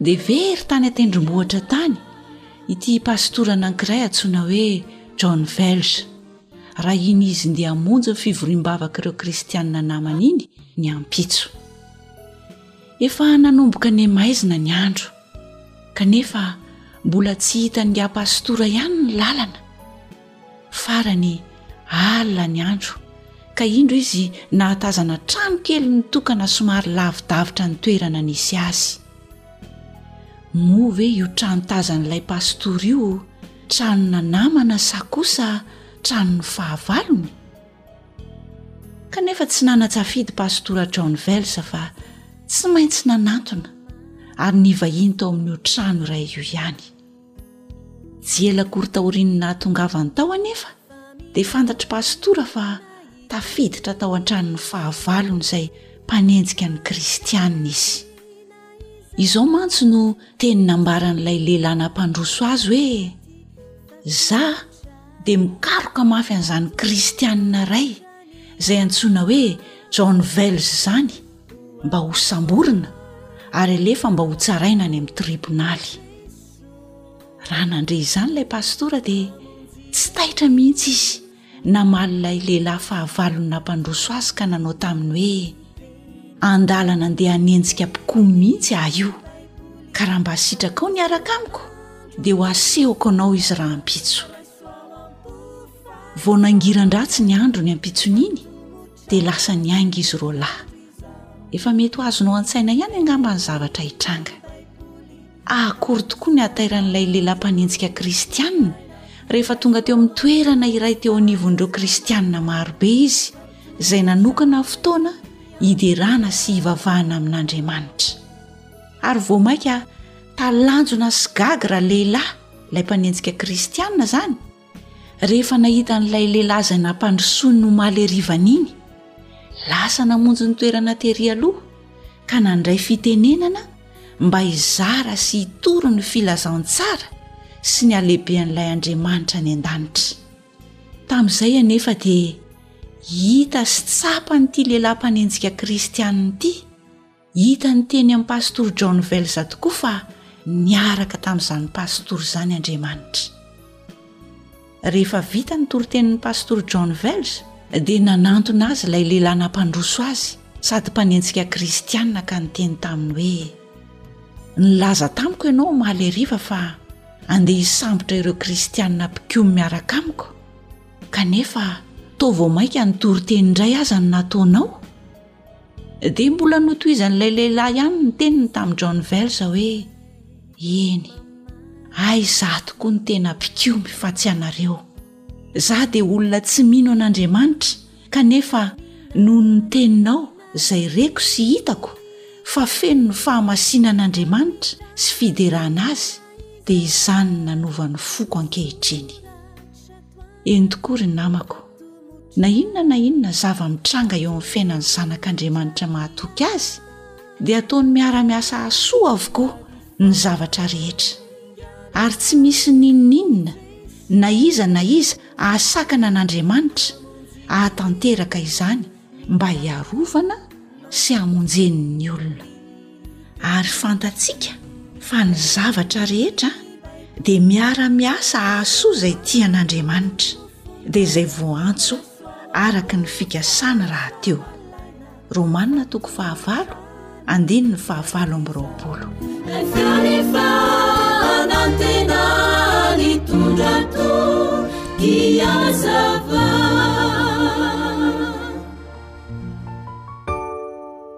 dia very tany an-tendrombohitra tany ity pastora anankiray antsoina hoe John Welsh raha iny izy ndeha hamonjy ny fivoriam-bavaka ireo kristianina namany iny ny ampitso. Efa nanomboka nemaizina ny andro kanefa mbola tsy hitan'ingahy pastora ihany ny lalana. Farany, alina ny andro, ka indro izy nahatazana trano kely nitokana somary lavidavitra ny toerana nisy azy. Moa ve io trano tazan'ilay pastora io tranona namana sa kosa tranon'ny fahavalony? Kanefa tsy nanan-tsafidy Pastora John Wells fa tsy maintsy nanantona ary nivahiny tao amin'io trano iray io ihany. Tsy ela akory taorian'ny nahatongavany tao anefa dia fantatr'i Pastora fa tafiditra tao an-tranon'ny fahavalon'izay mpanenjika ny kristiana izy. Izao mantsy no teny nambaran'ilay lehilahy nampandroso azy hoe Za dia mikaroka mafy an'izany kristiana iray izay antsoina hoe John Wells izany, mba ho samborina ary alefa mba ho tsaraina any amin'ny tribonaly raha nandre izany ilay pastora dia tsy taitra mihitsy izy namaly ilay lehilahy fahavalony nampandroso azy ka nanao taminy hoe andalana andeha hanenjika mpikoa mihitsy ah io ka raha mba asitrakao ny araka amiko dia ho asehoko anao izy raha ampitso vao nangiran-dratsy ny andro ny ampitson'iny dia lasa niainga izy roa lahy. Efa mety ho azonao an-tsaina ihany angamba ny zavatra hitranga. Akory tokoa ny hatairan'ilay lehilahy mpanenjika kristiana, rehefa tonga teo amin'ny toerana iray teo anivon'ireo Kristiana maro be izy, izay nanokana fotoana hiderana sy hivavahana amin'Andriamanitra! Ary vao mainka talanjona sy gaga ralehilahy ilay mpanenjika kristiana izany, Rehefa nahita an'ilay lehilahy izay nampandrosoiny ny omaly harivan' iny, lasa namonjy ny toerana terỳ aloha ka nandray fitenenana mba hizara sy hitory ny filazantsara sy ny halehiben'ilay Andriamanitra any an-danitra. Tamin'izay anefa dia hita sy tsapa an'ity lehilahy mpanenjika kristianina ity, Hitany teny amin'ny Pasitory John Wells tokoa fa niaraka tamin'izany Pasitory izany Andriamanitra. Rehefa vita ny toritenin'ny Pasitory John Wells dia nanantona azy ilay lehilahy nampandroso azy sady mpanenjika kristiana ka niteny taminy hoe, Nilaza tamiko ianao omaly hariva fa handeha hisambotra ireo kristiana mpikomy miaraka amiko, kanefa toa vao mainka nitoriteny indray aza ny nataonao? Dia mbola notohizan'ilay lehilahy ihany ny teniny tamin'i John Wells hoe, Eny, hay izaho tokoa no tena mpikomy fa tsy ianareo. Izaho dia olona tsy mino an'Andriamanitra, kanefa noho ny Teninao izay reko sy hitako fa feno ny fahamasinan'Andriamanitra sy fiderana Azy, dia izany no nanova ny foko ankehitriny. Eny tokoa ry namako, na inona na inona zava-mitranga eo amin'ny fiainan'ny zanak'Andriamanitra mahatoky azy dia ataony miara-miasa hahasoa avokoa ny zavatra rehetra, ary tsy misy n'inon'inona na iza na iza ahasakana an'Andriamanitra ahatanteraka izany mba hiarovana sy hamonjeny ny olona. ary fantatsika fa ny zavatra rehetra dia miara-miasa ahasoa izay tian'andriamanitra dia izay voantso araka ny fikasany raha teo romana toko fahavalo andiny ny fahavalo ambyroapolo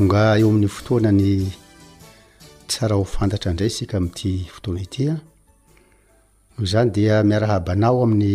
Tonga eo amin'ny fotoana ny tsara ho fantatra indray isika amin'ity fotoana ity a. Noho izany dia miarahabanao amin'ny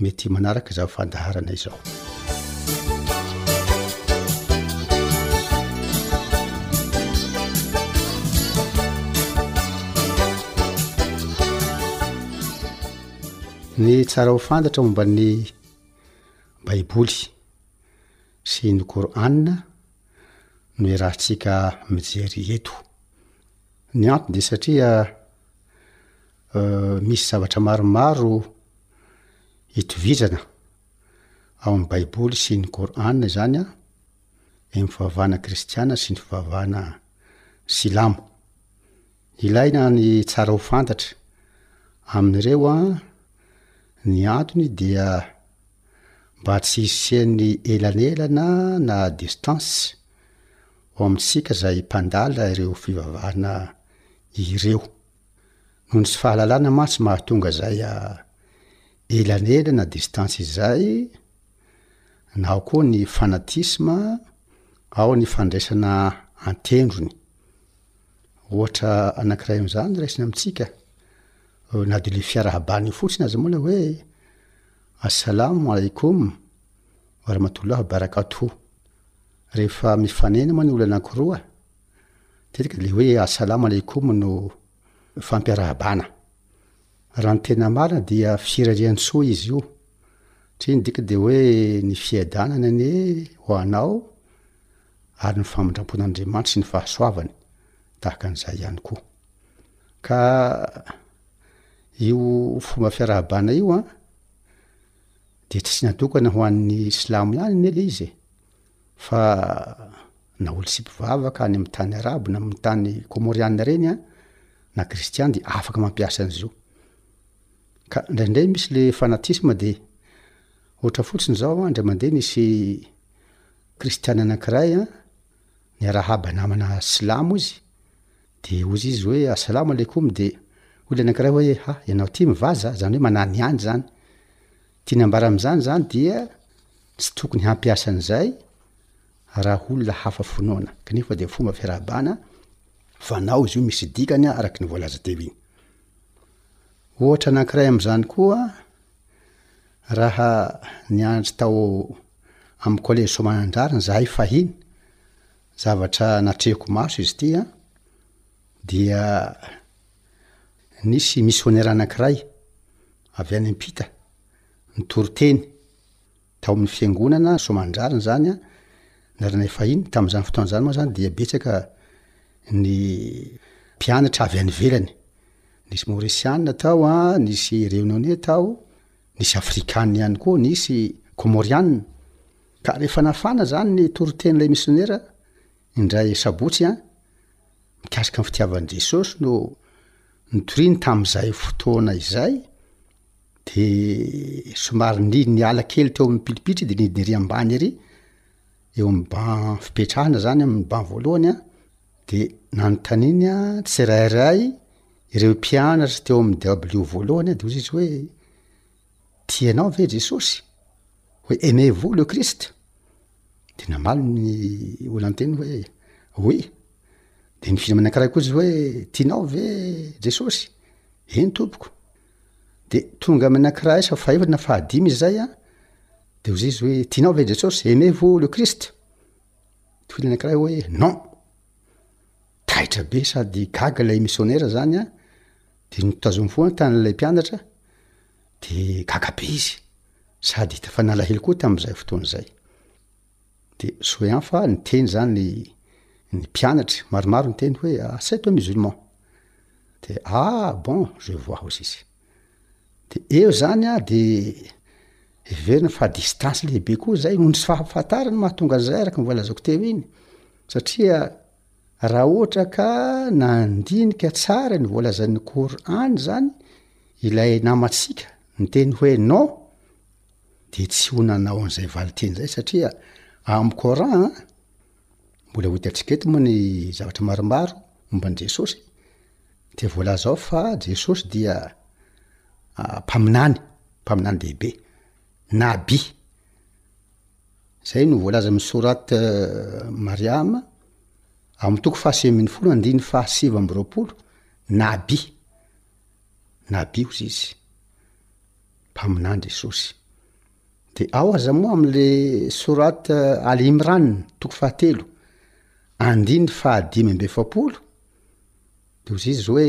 mety manaraka izao fandaharana izao ny tsara ho fantatra momba ny baiboly sy ny korana no irahantsika mijery eto ny anto dia satria Misy zavatra maromaro itovizana ao amin'ny Baiboly sy ny Kor'âna izany an, ny amin'ny fivavahana kristiana sy ny fivavahana silamo. Ilaina ny tsara ho fantatra amin'ireo an, ny antony dia mba tsy hisian'ny elanelana na distance ao amintsika izay mpandala ireo fivavahana ireo. Noho ny tsy fahalalana mantsy mahatonga izay elanela na distance izay, na ao koa ny fanatisme ao ny fandraisana an-tendrony. Ohatra anankiray amin'izany no raisina amintsika, na dia ilay fiarahabana io fotsiny aza moa ilay hoe Assalamu alaikum wa rahmatoullah wa barakatuh. Rehefa mifanena moa ny olona anankiroa, Matetika le hoe Assalam alaikum no fampiarahabana. Raha ny tena marina dia firarian-tsoa izy io, satria ny dikany dia hoe ny fiadanana anie ho anao ary ny famindram-pon'Andriamanitra sy ny fahasoavany, tahaka an'izay ihany koa. Ka io fomba fiarahabana io an, dia tsy natokana ho an'ny silamo ihany anie le izy e. Fa na olo sy mpivavaka any amin'ny tany arabo na amin'ny tany kômôriana ireny an, na kristian dia afaka mampiasa an'izao. Ka indraindray misy le fanatisme dia ohatra fotsiny izao an, indray mandeha nisy kristiana anankiray an, niarahaba namana silamo izy, dia hozy izy hoe asalamo alekoum dia hoy le anankiray hoe ha ianao ty mivaza, zany hoe mananihany zany. Tiany ambara amin'izany izany dia tsy tokony hampiasa an'izay raha olona hafa finoana, kanefa dia fomba fiarahabana fanao izy io misy dikany araka ny voalaza teo iny. Ohatra anankiray amin'izany koa raha nianatra tao amin'ny collège Soamanandrariny zahay fahiny, zavatra natrehiko maso izy ity an, dia nisy missionnaire anankiray Avy any am-pita, nitory teny, tao amin'ny fiangonana Soamandrariny izany an, naranay fahiny, tamin'izany fotoana izany moa izany dia betsaka ny mpianatra avy any ivelany, nisy Maorisiana tao an, nisy Reunionnais tao, nisy Afrikana ihany koa, nisy Kômôriana, ka rehefa nafana izany ny toriteny ilay misionera Indray sabotsy an, mikasika ny fitiavan'i Jesosy no nitoriany tamin'izay fotoana izay, de somary ni- niala kely teo amin'ny pilipitra i de nidina ery ambany ery, eo amin'ny ban fipetrahana zany amin'ny ban voalohany an, de nanontaniany an tsirairay ireo mpianatra teo amin'ny dabilio voalohany an de hoy izy hoe, Tia anao ve Jesosy? Hoe aimez-vous le Christ? De namaly ny olanteny hoe oui. De ny filohamany ankiray koa izy hoe tianao ve Jesosy? Eny tompoko. De tonga amin'ny ankiray sa fahefatra na fahadimy izy zay an, de hoy izy hoe tianao ve Jesosy? Aimez-vous le Christ? De hoy ilay ankiray hoe non. Taitra be sady gaga ilay missionnaire zany an. Dia notazominy foana ny tanan'ilay mpianatra, dia gaga be izy, sady hita fa nalahelo koa tamin'izay fotoana izay. Dia soyant fa niteny izany ny, ny mpianatra, maromaro niteny hoe, ah, c'est toi musulman. Dia ah bon, je vois hozy izy. Dia eo izany ah, dia heverina fa distance lehibe koa izay, noho ny tsy fahafantarany mahatonga an'izay araka ny voalazako teo iny, satria, Raha ohatra ka nandinika tsara ny voalazan'ny Qur'an izany ilay namantsika niteny hoe non dia tsy ho nanao an'izay valinteny izay satria amin'ny Coran an, mbola ho hitantsika eto moa ny zavatra maromaro momba an'i Jesosy, dia voalaza ao fa Jesosy dia mpaminany, mpaminany lehibe. Nabi. Izay no voalazan'ny Sourat Maryam, ao amin'ny toko fahasivy ambin'ny folo andininy fahasivy amby roapolo, Nabi. Nabi hozy izy. Mpaminany Jesosy. De ao aza moa amle sorat eh, al imran toko fahatelo andininy fahadimy amby efapolo de hozy izy hoe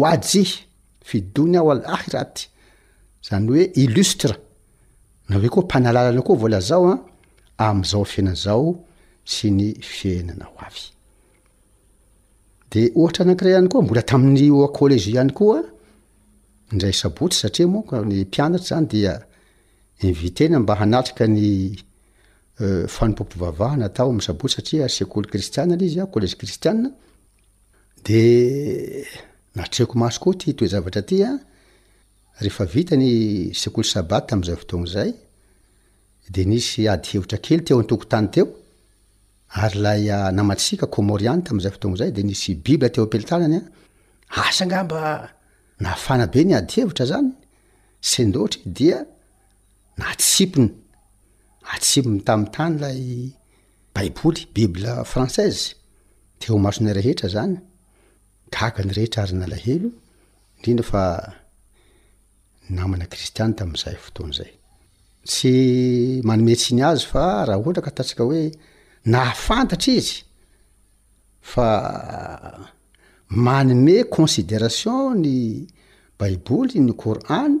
Wajih fi Dunya wal Akhirati, zany hoe illustre, na hoe koa Mpanalalana koa voalazao an, amin'izao fiainana izao sy ny fiainana ho avy. Dia ohatra anankiray ihany koa, mbola tamin'ny io collège io ihany koa, indray sabotsy satria moa ka ny mpianatra zany dia inviter-na mba hanatrika ny fanompoam-pivavahana atao amin'ny sabotsy satria sekoly kristianina ilay izy an, collège kristianina, De natrehiko maso koa ity toe-javatra ity an, rehefa vita ny sekoly Sabata tamin'izay fotoana izay, dia nisy ady hevitra kely teo an-tokotany teo, ary ilay namantsika Kômôriany tamin'izay fotoana izay dia nisy Bible teo am-pelitanany an, asa angamba nafana be ny ady hevitra zany, sendra ohatra i dia natsipiny, atsipiny tamin'ny tany ilay Baiboly, Bible française, dia eo masonay rehetra izany, gaga ny rehetra ary nalahelo, indrindra fa namana kristiana tamin'izay fotoana izay. Tsy manome tsiny azy fa raha ohatra ka ataontsika hoe nahafantatra izy fa manome considération ny Baiboly, ny Coran,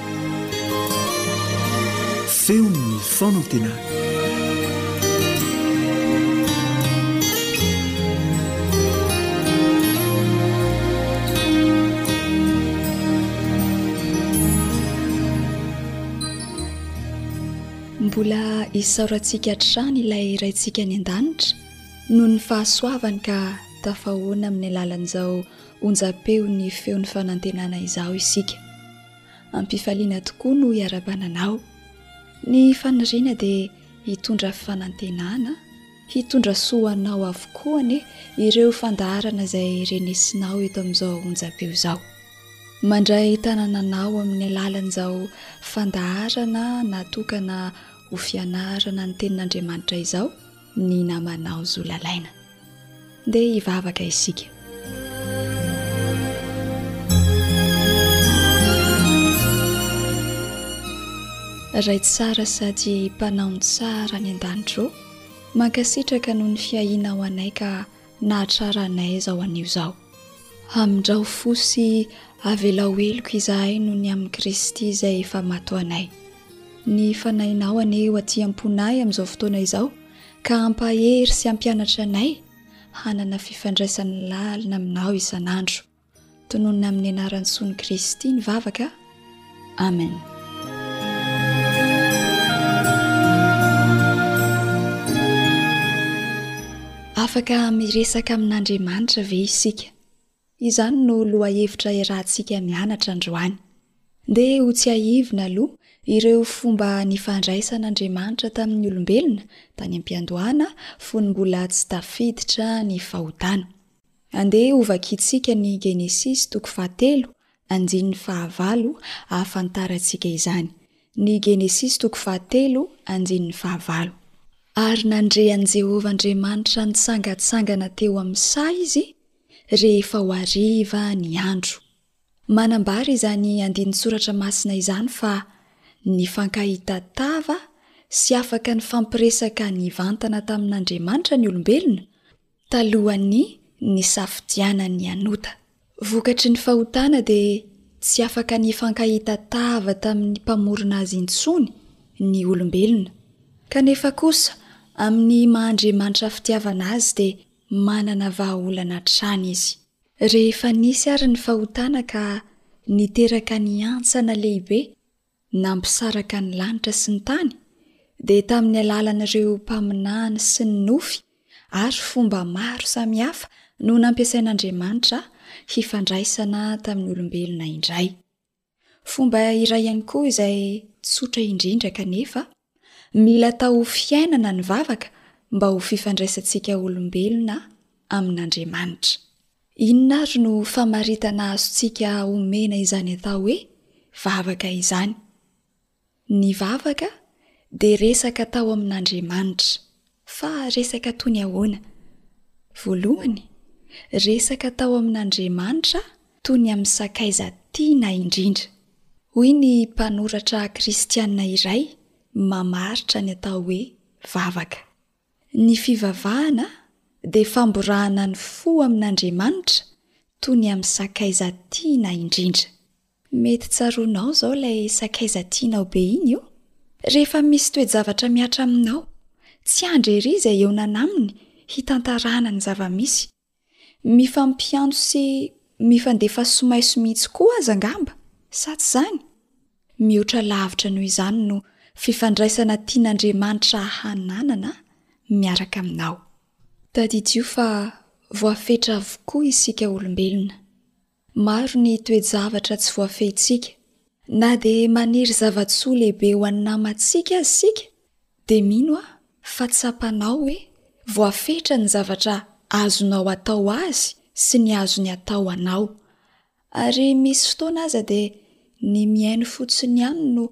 Feon'ny fanantenana. Mbola isaorantsika hatrany ilay Raintsika any an-danitra noho ny fahasoavany ka tafahoana amin'ny alalan'izao onjam-peon'ny feon'ny fanantenana izao isika. Am-pifaliana tokoa no iarahabana anao. Ny faniriana dia hitondra fanantenana, hitondra soa ho anao avokoa anie ireo fandaharana izay renesinao eto amin'izao onjam-peo izao. Mandray tanana anao amin'ny alalan'izao fandaharana natokana ho fianarana ny Tenin'Andriamanitra izao. ny namanao zo lalaina ndeha hivavaka isika ray tsara sady mpanao ny tsara ny an-danitro mankasitraka noho ny fiahianao anay ka nahatrara anay izao anio izao hamindrao fo sy avelao heloko izahay noho ny amin'i kristy izay efa mato anay Ny Fanahinao anie ho aty am-ponay amin'izao fotoana izao ka hampahery sy hampianatra anay hanana fifandraisana lalina Aminao isan'andro. Tononina amin'ny anaran'i Soa ny Kristy ny vavaka. Amen. Afaka miresaka amin'Andriamanitra ve isika? Izany no lohahevitra iarahantsika mianatra androany. Ndeha hotsiahivina aloha ireo fomba nifandraisan'Andriamanitra tamin'ny olombelona tany am-piandohana fony mbola tsy tafiditra ny fahotana. Andeha hovakintsika ny Genesisy toko fahatelo, andininy fahavalo hahafantarantsika izany. Ny Genesisy toko fahatelo, andininy fahavalo. Ary nandre an'i Jehovah Andriamanitra nitsangantsangana teo amin'ny saha izy, rehefa ho hariva ny andro. Manambara izany andinin-tsoratra masina izany fa nifankahita tava sy afaka nifampiresaka nivantana tamin'Andriamanitra ny olombelona talohan'ny nisafidianany hanota. Vokatry ny fahotana dia tsy afaka nifankahita tava tamin'ny Mpamorona azy intsony ny olombelona. Kanefa kosa, amin'ny maha Andriamanitra fitiavana azy dia manana vahaolana hatrany izy. Rehefa nisy ary ny fahotana ka niteraka ny hantsana lehibe nampisaraka ny lanitra sy ny tany, dia tamin'ny alalan'ireo mpaminany sy ny nofy ary fomba maro samihafa no nampiasain'Andriamanitra hifandraisana tamin'ny olombelona indray. Fomba iray ihany koa izay tsotra indrindra kanefa mila atao ho fiainana ny vavaka mba ho fifandraisantsika olombelona amin'Andriamanitra. Inona ary no famaritana azontsika omena izany atao hoe vavaka izany? Nivavaka dia resaka tao amin'Andriamanitra. Fa resaka toy ny ahoana? Voalohany, resaka tao amin'Andriamanitra toy ny amin'ny sakaiza tiana indrindra. Hoy ny mpanoratra kristiana iray mamaritra ny atao hoe vavaka, Ny fivavahana dia famborahana ny fo amin'Andriamanitra toy ny amin'ny sakaiza tiana indrindra. Mety tsaroanao izao ilay sakaiza tianao be iny ô? Rehefa misy toe-javatra mihatra aminao, tsy andry ery izay eo nanaminy hitantaràna ny zava-misy. Mifampiantso sy mifandefa somaiso mihitsy koa aza angamba, sa tsy izany? Mihoatra lavitra noho izany no fifandraisana tian'Andriamanitra hananana miaraka aminao. Tadidio fa voafetra avokoa isika olombelona. Maro ny toe-javatra tsy voafehintsika. Na dia maniry zava-tsoa lehibe ho an'ny namantsika aza isika, dia mino aho fa tsapanao hoe voafetra ny zavatra azonao atao azy sy ny azony atao anao. Ary misy fotoana aza dia ny mihaino fotsiny ihany no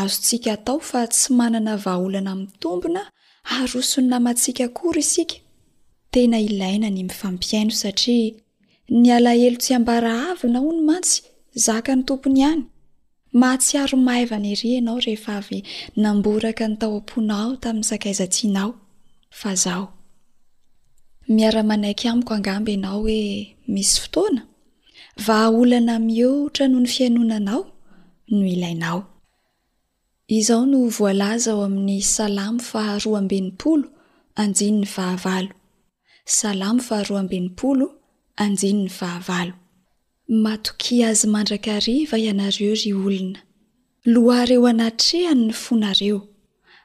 azontsika atao fa tsy manana vahaolana mitombina haroson'ny namantsika akory isika. Tena ilaina ny mifampihaino satria. Ny alahelo tsy ambarahavina hono mantsy zakan'ny tompony ihany. Mahatsiaro maivana ery ianao rehefa avy namboraka ny tao am-ponao tamin'ny sakaizan-tianao fa zaho. Miara-manaiky amiko angamba ianao hoe misy fotoana, vahaolana mihoatra noho ny fihainonanao no ilainao. Izao no voalaza ao amin'ny Salamo faha roa amby enimpolo, andininy faha valo. Salamo faha roa amby enimpolo, andininy faha valo. Matokia Azy mandrakariva ianareo ry olona. Loharo eo anatrehany ny fonareo.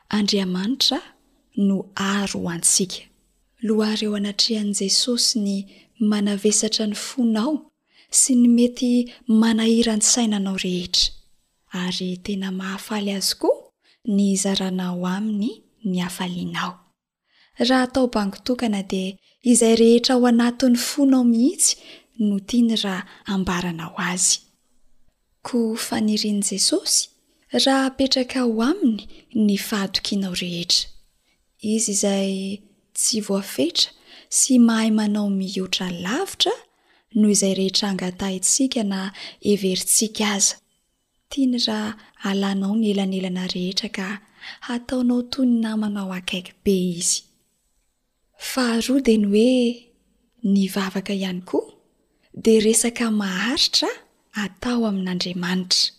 Andriamanitra no aro ho antsika. Loharo eo anatrehan'i Jesosy ny manavesatra ny fonao sy ny mety manahiran-tsaina anao rehetra. Ary tena mahafaly azy koa ny hizaranao aminy ny hafalianao. Raha atao bango tokana dia izay rehetra ao anatin'ny fonao mihitsy no tiany raha ambaranao azy. Koa fanirian'i Jesosy raha apetraka ao aminy ny fahatokianao rehetra. Izy izay tsy voafetra sy mahay manao mihoatra lavitra noho izay rehetra angatahintsika na heverintsika aza. Tiany raha alanao ny elanelana rehetra ka hataonao toy ny namanao akaiky be Izy. Faharoa dia ny hoe ny vavaka ihany koa dia resaka maharitra atao amin'Andriamanitra.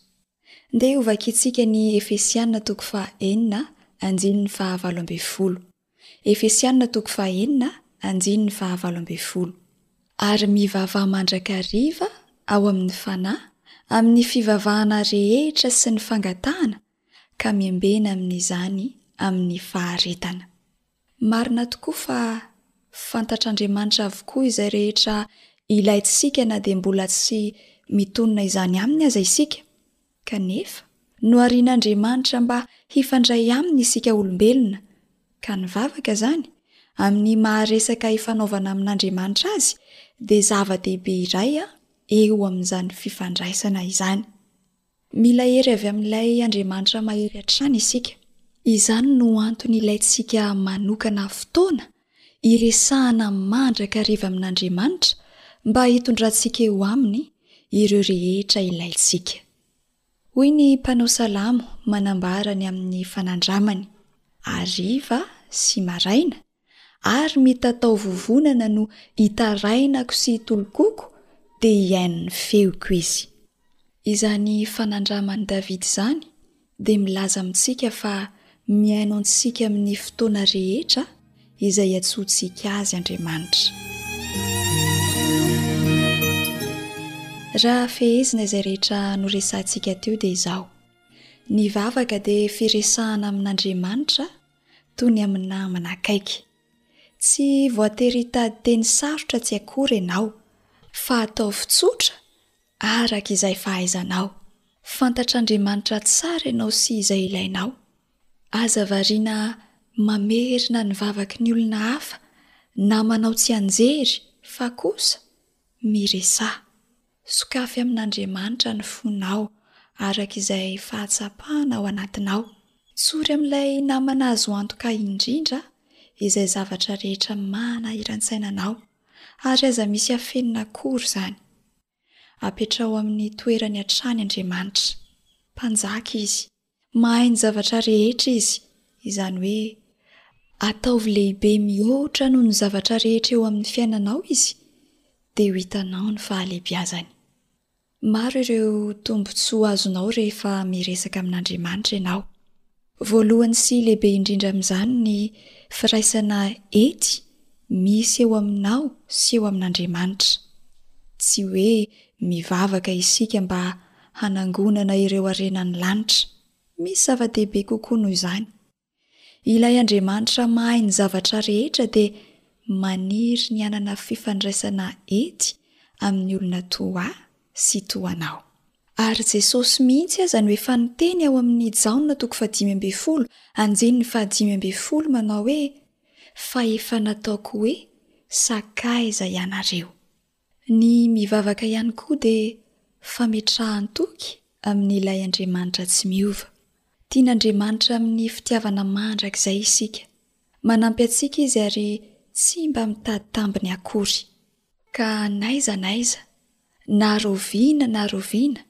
Ndeha hovakintsika ny Efesiana toko faha enina, andininy faha valo ambin'ny folo. Efesiana toko faha enina, andininy faha valo ambin'ny folo. Ary mivavaha mandrakariva ao amin' ny Fanahy amin' ny fivavahana rehetra sy ny fangatahana, ka miambena amin' izany amin' ny faharetana. Marina tokoa fa fantatr'Andriamanitra avokoa izay rehetra ilaintsika na dia mbola tsy mitonona izany aminy aza isika. Kanefa, noharian'Andriamanitra mba hifandray aminy isika olombelona, ka ny vavaka izany, amin'ny maha resaka ifanaovana amin'Andriamanitra azy, dia zava-dehibe iray eo amin'izany fifandraisana izany. Mila hery avy amin'ilay Andriamanitra mahery hatrany isika. Izany no antony ilaintsika manokana fotoana hiresahana mandrakariva amin'Andriamanitra mba hitondrantsika eo aminy ireo rehetra ilaintsika. Hoy ny mpanao salamo manambara ny amin'ny fanandramany, Hariva sy maraina, ary mitatao vovonana no itarainako sy itolokoko dia hihainon'ny feoko izy. Izany fanandraman'i Davida izany dia milaza amintsika fa mihaino antsika amin'ny fotoana rehetra izay iantsoantsika azy Andriamanitra. Raha fehezina izay rehetra noresahantsika teo dia izao, Ny vavaka dia firesahana amin'Andriamanitra toy ny amin'ny namana akaiky. Tsy voatery hitady teny sarotra tsy akory ianao, fa ataovy tsotra araka izay fahaizanao. Fantatr'Andriamanitra tsara ianao sy izay ilainao. Aza variana mamerina ny vavaky ny olona hafa namanao tsianjery fa kosa miresaha. Sokafy amin'Andriamanitra ny fonao, araka izay fahatsapana ao anatinao. Tsory amin'ilay namana azo antoka indrindra izay zavatra rehetra maha-nahiran-tsaina anao, ary aza misy afenina akory izany. Apetraho amin'ny toerany hatrany Andriamanitra. Mpanjaka Izy. Mahay ny zavatra rehetra izy, izany hoe ataovy lehibe mihoatra noho ny zavatra rehetra eo amin'ny fiainanao izy, dia ho hitanao ny fahalehibiazany. Maro ireo tombontsoa azonao rehefa miresaka amin'Andriamanitra ianao. Voalohany sy lehibe indrindra amin'izany ny firaisana ety misy eo aminao sy eo amin'Andriamanitra. Tsy hoe mivavaka isika mba hanangonana ireo harenan'ny lanitra. Misy zava-dehibe kokoa noho izany. Ilay Andriamanitra mahay ny zavatra rehetra dia maniry ny hanana fifandraisana ety amin'ny olona toa ahy sy toa anao. Ary Jesosy mihitsy aza no efa niteny ao amin'ny Jaona toko fahadimy ambin'ny folo andininy fahadimy ambin'ny folo manao hoe, Fa efa nataoko hoe sakaiza ianareo. Ny mivavaka ihany koa dia fametrahan-toky amin'ilay Andriamanitra tsy miova. Tian'Andriamanitra amin'ny fitiavana mandrakizay isika. Manampy antsika Izy ary tsy mba mitady tambiny akory. Ka n'aiza n'aiza, na raoviana na raoviana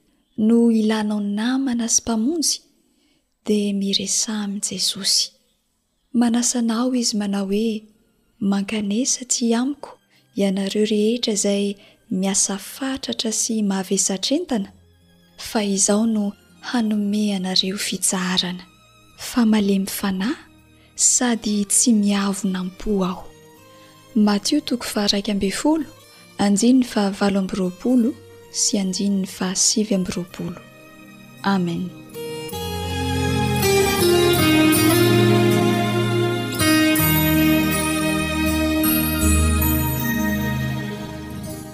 no ilanao namana sy mpamonjy, dia miresaha amin'i Jesosy. Manasa anao Izy manao hoe, Mankanesa aty amiko ianareo rehetra izay miasa fatratra sy mavesatr'entana, fa Izaho no hanome anareo fitsaharana. Fa malemy fanahy sady tsy miavona am-po aho. Matio toko faharaika ambin'ny folo andininy fahavalo amby roapolo sy andininy fahasivy amby roapolo. Amen.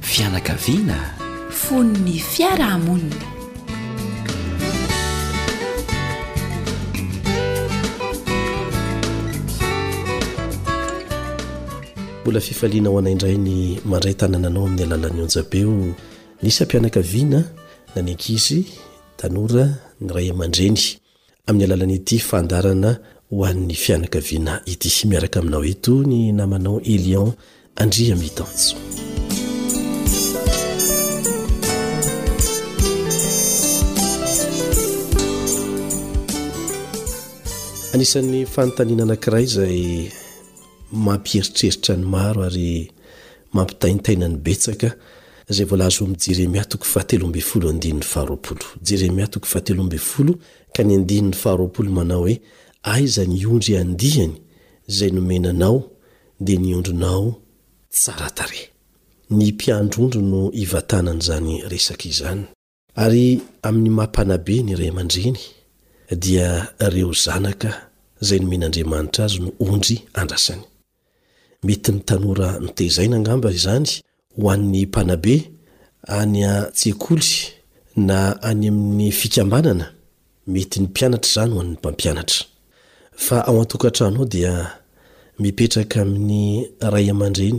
Fianakaviana fon'ny fiarahamonina. Mbola fifaliana ho anay indray ny mandray tanana anao amin'ny alalan'ny onjabeo ny isam-pianakaviana na ny ankizy tanora ny ray aman-dreny. amin'ny alalan'ity fandaharana ho an'ny fianakaviana ity. Miaraka aminao eto ny namanao Elion Andriamitanjo. Anisan'ny fanontaniana anankiray izay mampieritreritra ny maro ary Mampitaintaina ny betsaka izay voalaza ao amin'ny Jeremia toko fahatelo ambin'ny folo andininy faharoapolo. Jeremia toko fahatelo ambin'ny folo ka ny andininy faharoapolo manao hoe, Aiza ny ondry andiany izay nomena anao, dia ny ondrinao tsara tarehy? Ny mpiandry ondry no ivatanan'izany resaka izany. Ary amin'ny maha mpanabe ny ray aman-dreny, dia ireo zanaka izay nomen'Andriamanitra azy no ondry andrasany. Mety ny tanora notezaina angamba izany ho an'ny mpanabe any an-tsekoly na any amin'ny fikambanana, mety ny mpianatra izany ho an'ny mpampianatra. Fa ao an-tokantrano ao dia mipetraka amin'ny ray aman-dreny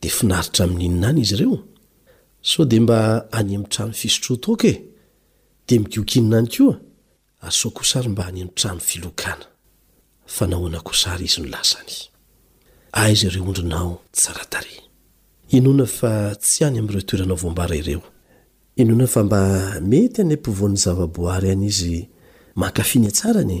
Dia finaritra amin inona any izy ireo? Sao dia mba any amin trano fisotroan-toaka e? Dia migoky inona any koa? Ary sao kosa ary mba any amin trano filokana? Fa nahoana kosa ary izy no lasany? Aiza ireo ondrinao tsara tarehy? Inoana fa tsy any amin ireo toeranao voambara ireo. Inoana fa mba mety any am-povoan ny zavaboary any izy mankafy ny hatsarany e?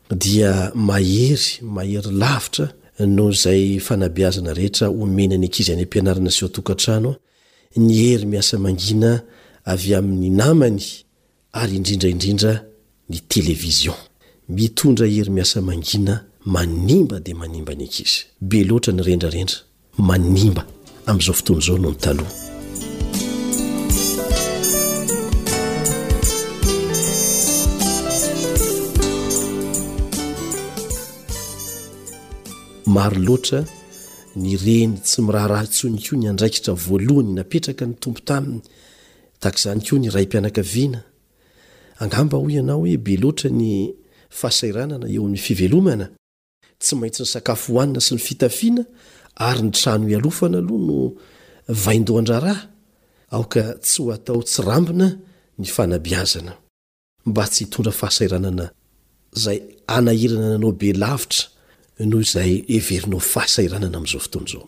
dia mahery mahery lavitra noho izay fanabeazana rehetra omeny any ankizy any am-pianarana sy ao tokantrano ny hery miasa mangina avy amin'ny namany ary indrindra indrindra ny television mitondra hery miasa mangina manimba dia manimba ny ankizy be loatra ny rendrarendra manimba amin'izao fotoana izao noho ny taloha maro loatra ny reny tsy miraharaha intsony koa ny andraikitra voalohany napetraka ny tompo taminy tahaka izany koa ny raim-pianakaviana angamba hoy ianao hoe be loatra ny fahasairanana eo amin'ny fivelomana Tsy maintsy ny sakafo hohanina sy ny fitafiana ary ny trano hialofana aloha no vaindohan-draharaha, aoka tsy ho atao tsirambina ny fanabeazana. Mba tsy hitondra fahasahiranana izay hanahirana anao be lavitra noho izay heverinao fahasahiranana amin'izao fotoana izao.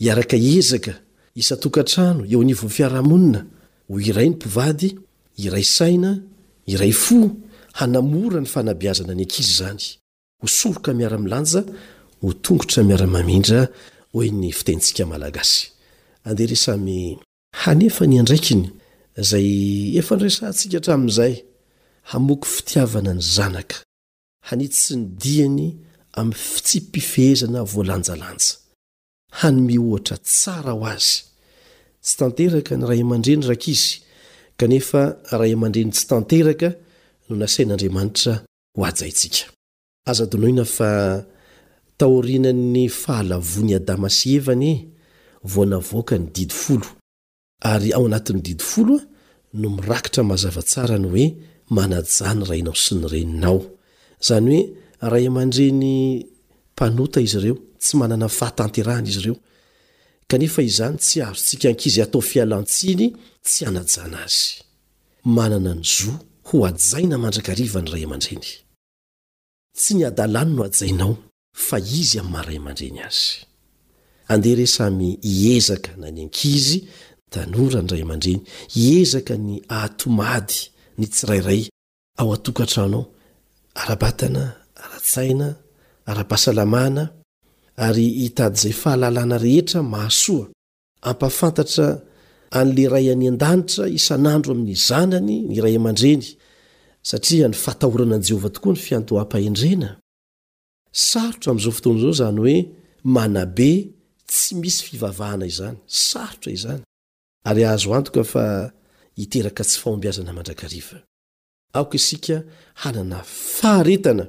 Hiaraka hiezaka isan-tokantrano eo anivon'ny fiarahamonina ho iray ny mpivady, iray saina, iray fo, hanamora ny fanabeazana ny ankizy izany. Ho soroka miara-milanja, ho tongotra miara-mamindra, hoy ny fitenintsika Malagasy. Andeha re samy. Hanefa ny andraikiny, izay efa niresahantsika hatramin'izay, hamoky fitiavana ny zanaka, hanitsy ny diany amin'ny fitsipi-pifehezana voalanjalanja. hanome ohatra tsara ho azy. Tsy tanteraka ny ray aman-dreny rankizy, kanefa ray aman-dreny tsy tanteraka no nasain'Andriamanitra hohajaintsika. Aza adinoina fa taorian'ny fahalavoan'i Adama sy Eva anie vao navoaka ny Didy Folo. Ary ao anatin'ny didy folo no mirakitra mazava tsara ny hoe manajà ny rainao sy ny reninao. Izany hoe ray aman-dreny mpanota izy ireo, tsy manana fahatanterahana izy ireo. Kanefa izany tsy azontsika ankizy atao fialan-tsiny tsy hanajana azy. Manana ny zo ho hajaina mandrakariva ny ray aman-dreny. Tsy ny hadalany no hajainao fa izy amin'ny maha ray aman-dreny azy. Andeha re samy hiezaka na ny ankizy, ny tanora, ny ray aman-dreny, hiezaka ny hahatomady ny tsirairay ao an-tokantrano ao, ara-batana, ara-tsaina, ara-pahasalamana, ary hitady izay fahalalana rehetra mahasoa Hampahafantatra an'ilay Ray any An-danitra isan'andro amin'ny zanany ny ray aman-dreny, satria ny fahatahorana an'i Jehovah tokoa no fiandoham-pahendrena. Sarotra amin'izao fotoana izao izany hoe manabe tsy misy fivavahana izany. Sarotra izany, ary azo antoka fa hiteraka tsy fahombiazana mandrakariva. Aoka isika hanana faharetana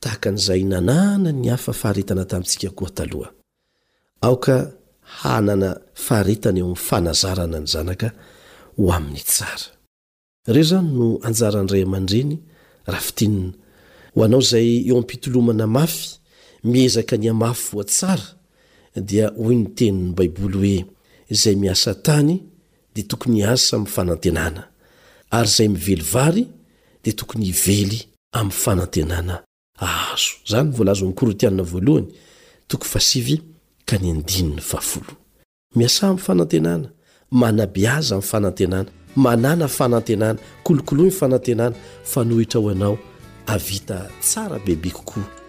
tahaka an'izay nanana ny hafa faharetana tamintsika koa taloha. Aoka hanana faharetana eo amin'ny fanazarana ny zanaka ho amin'ny tsara. Ireo izany no anjaran'ny ray aman-dreny raha fintinina. Ho anao izay eo am-pitolomana mafy, miezaka ny hamafy voa tsara, dia hoy ny tenin'ny Baiboly hoe, Izay miasa tany dia tokony hiasa amin'ny fanantenana, ary izay mively vary dia tokony hively amin'ny fanantenana hahazo. Izany no voalaza ao amin'ny Korintiana voalohany, toko fahasivy ka ny andininy fahafolo. Miasà amin'ny fanantenana, manabeaza amin'ny fanantenana, manàna fanantenana, kolokoloy ny fanantenana, fanohitra ho anao hahavita tsara bebe kokoa.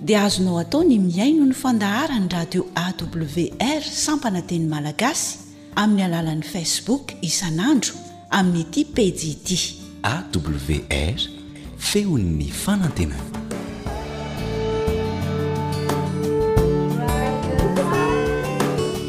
dia azonao atao ny mihaino ny fandaharan'ny radio AWR sampana teny malagasy amin'ny alalan'ny Facebook isan'andro amin'ity pejy ity. AWR, feon'ny fanantenana.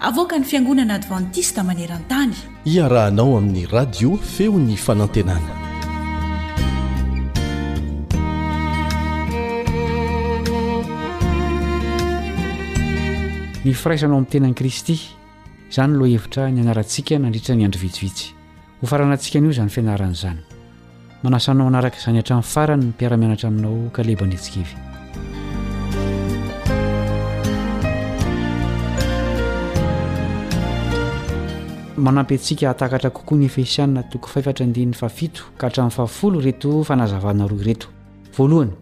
Avoakan'ny Fiangonana Advantista maneran-tany. Iarahanao amin'ny Radio Feon'ny Fanantenana. Ny firaisana ao amin'ny tenan'i Kristy. Izany ny lohahevitra nianarantsika nandritra ny andro vitsivitsy. Hofaranantsika anio izany fianarana izany. Manasa anao hanaraka izany hatramin'ny farany ny mpiara-mianatra aminao Caleb Andritsikivy. Manampy antsika hahatakatra kokoa ny Efesiana toko fahefatra andininy fahafito ka hatramin'ny fahafolo ireto fanazavana roa ireto. Voalohany,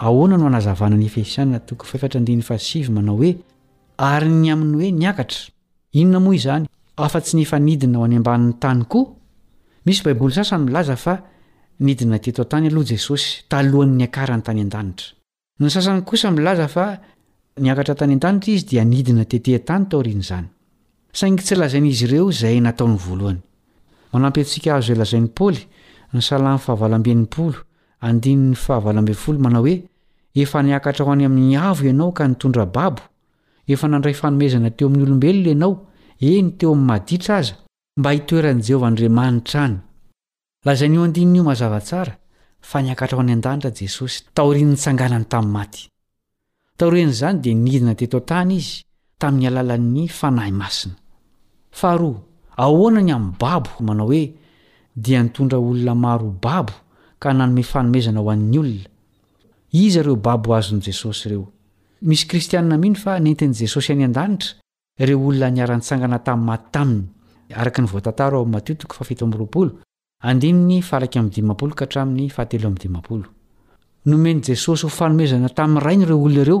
ahoana no anazavana ny Efesiana toko fahefatra andininy fahasivy manao hoe ary ny amin'ny hoe niakatra? Inona moa izany? Afa-tsy ny efa nidina ho any ambanin'ny tany koa, misy Baiboly sasany milaza fa nidina teto an-tany aloha Jesosy, talohan'ny niakarany tany an-danitra. Ny sasany kosa milaza fa niakatra tany an-danitra izy dia nidina tetỳ an-tany taorian'izany. Saingy tsy lazain'izy ireo izay nataony voalohany. Manampy antsika hahazo izay lazain'i Paoly, ny Salamo fahavalo amby enimpolo, andininy fahavalo ambin'ny folo, manao hoe, Efa niakatra ho any amin'ny avo ianao ka nitondra babo, Efa nandray fanomezana teo amin'ny olombelona ianao, eny teo amin'ny maditra aza, mba hitoeran'i Jehovah Andriamanitra any. Lazain'io andininy io mazava tsara fa niakatra ho any an-danitra Jesosy, taorian'ny nitsanganany tamin'ny maty. Taorian'izany dia nidina teto an-tany izy tamin'ny alalan'ny fanahy masina. Faharoa, ahoana ny amin'ny babo manao hoe dia nitondra olona maro ho babo ka nanome fanomezana ho an'ny olona? Iza ireo babo azon'i Jesosy ireo? Misy Kristianina mino fa nentin'i Jesosy any an-danitra ireo olona niara-nitsangana tamin'ny maty taminy, araka ny voatantara ao amin'ny Matio toko fahafito amby roapolo, andininy faha-iraika amby dimampolo ka hatramin'ny fahatelo amby dimampolo. Nomen'i Jesosy ho fanomezana tamin'ny Rainy ireo olona ireo,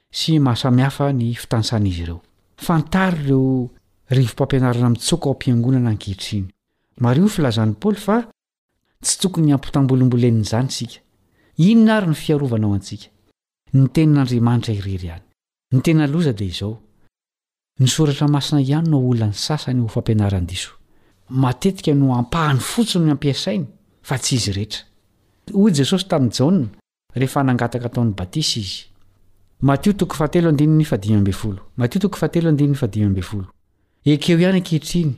sy mahasamihafa ny fitanisan'izy ireo. Fantaro ireo rivo-pampianarana mitsoaka ao am-piangonana ankehitriny. Mariho ny filazan'i Paoly fa tsy tokony hampitam-bolimbolenina izany isika. Inona àry no fiarovana ho antsika? Ny Tenin'Andriamanitra irery ihany. Ny tena loza dia izao, Ny Soratra Masina ihany no aolan'ny sasany ho fampianaran-diso. Matetika no ampahany fotsiny no ampiasainy, fa tsy izy rehetra. Hoy Jesosy tamin'i Jaona, rehefa nangataka ataony batisa izy. Matio toko fahatelo andininy fahadimy ambin'ny folo Matio toko fahatelo andininy fahadimy ambin'ny folo Ekeo ihany ankehitriny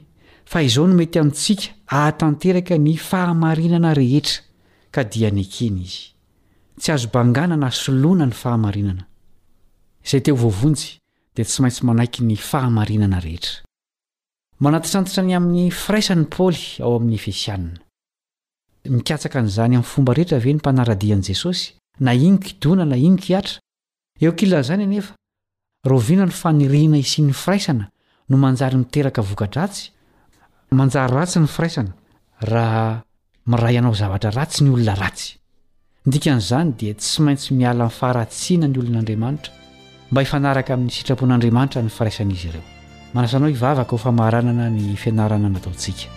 fa izao no mety amintsika ahatanteraka ny fahamarinana rehetra ka dia nekeny izy. Tsy azo bangana na soloana ny fahamarinana. Izay te ho voavonjy dia tsy maintsy manaiky ny fahamarinana rehetra. Manantitrantitra ny amin'ny firaisany Paoly ao amin'ny Efesiana. Mikatsaka an'izany amin'ny fomba rehetra ve ny mpanara-dia an'i Jesosy, na iny kidona na iny kihatra? Eo ankilan'izany anefa, rahoviana no faniriana hisian'ny firaisana no manjary miteraka voka-dratsy? Manjary ratsy ny firaisana raha miray hanao zavatra ratsy ny olona ratsy. Ny dikan'izany dia tsy maintsy miala amin'ny faharatsiana ny olon'Andriamanitra mba hifanaraka amin'ny sitrapon'Andriamanitra ny firaisan'izy ireo. Manasa anao hivavaka ho famaranana ny fianarana nataontsika.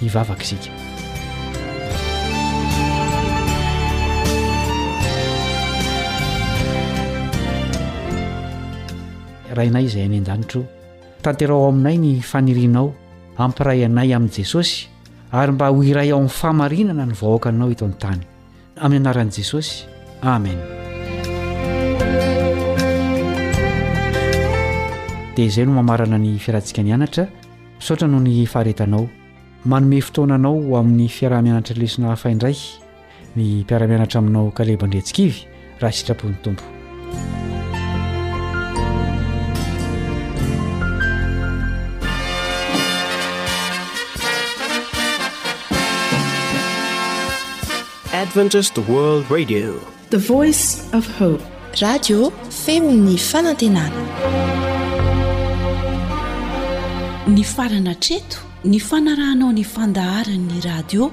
Hivavaka isika. Rainay izay any an-danitra ô, tanteraho aminay ny fanirianao hampiray anay amin'i Jesosy, ary mba ho iray ao amin'ny fahamarinana ny vahoakanao eto an-tany amin'ny anaran'i Jesosy amen dia izay no mamarana ny fiarantsika nianatra misaotra noho ny faharetanao manome fotoana anao ho amin'ny fiaraha-mianatra lesona hafa indray ny mpiara-mianatra aminao kaleba andriantsikivy raha sitrapon'ny tompo adventist world radio the voice of hope radio femon'ny fanantenana ny farana treto ny fanarahanao ny fandaharan'ny radio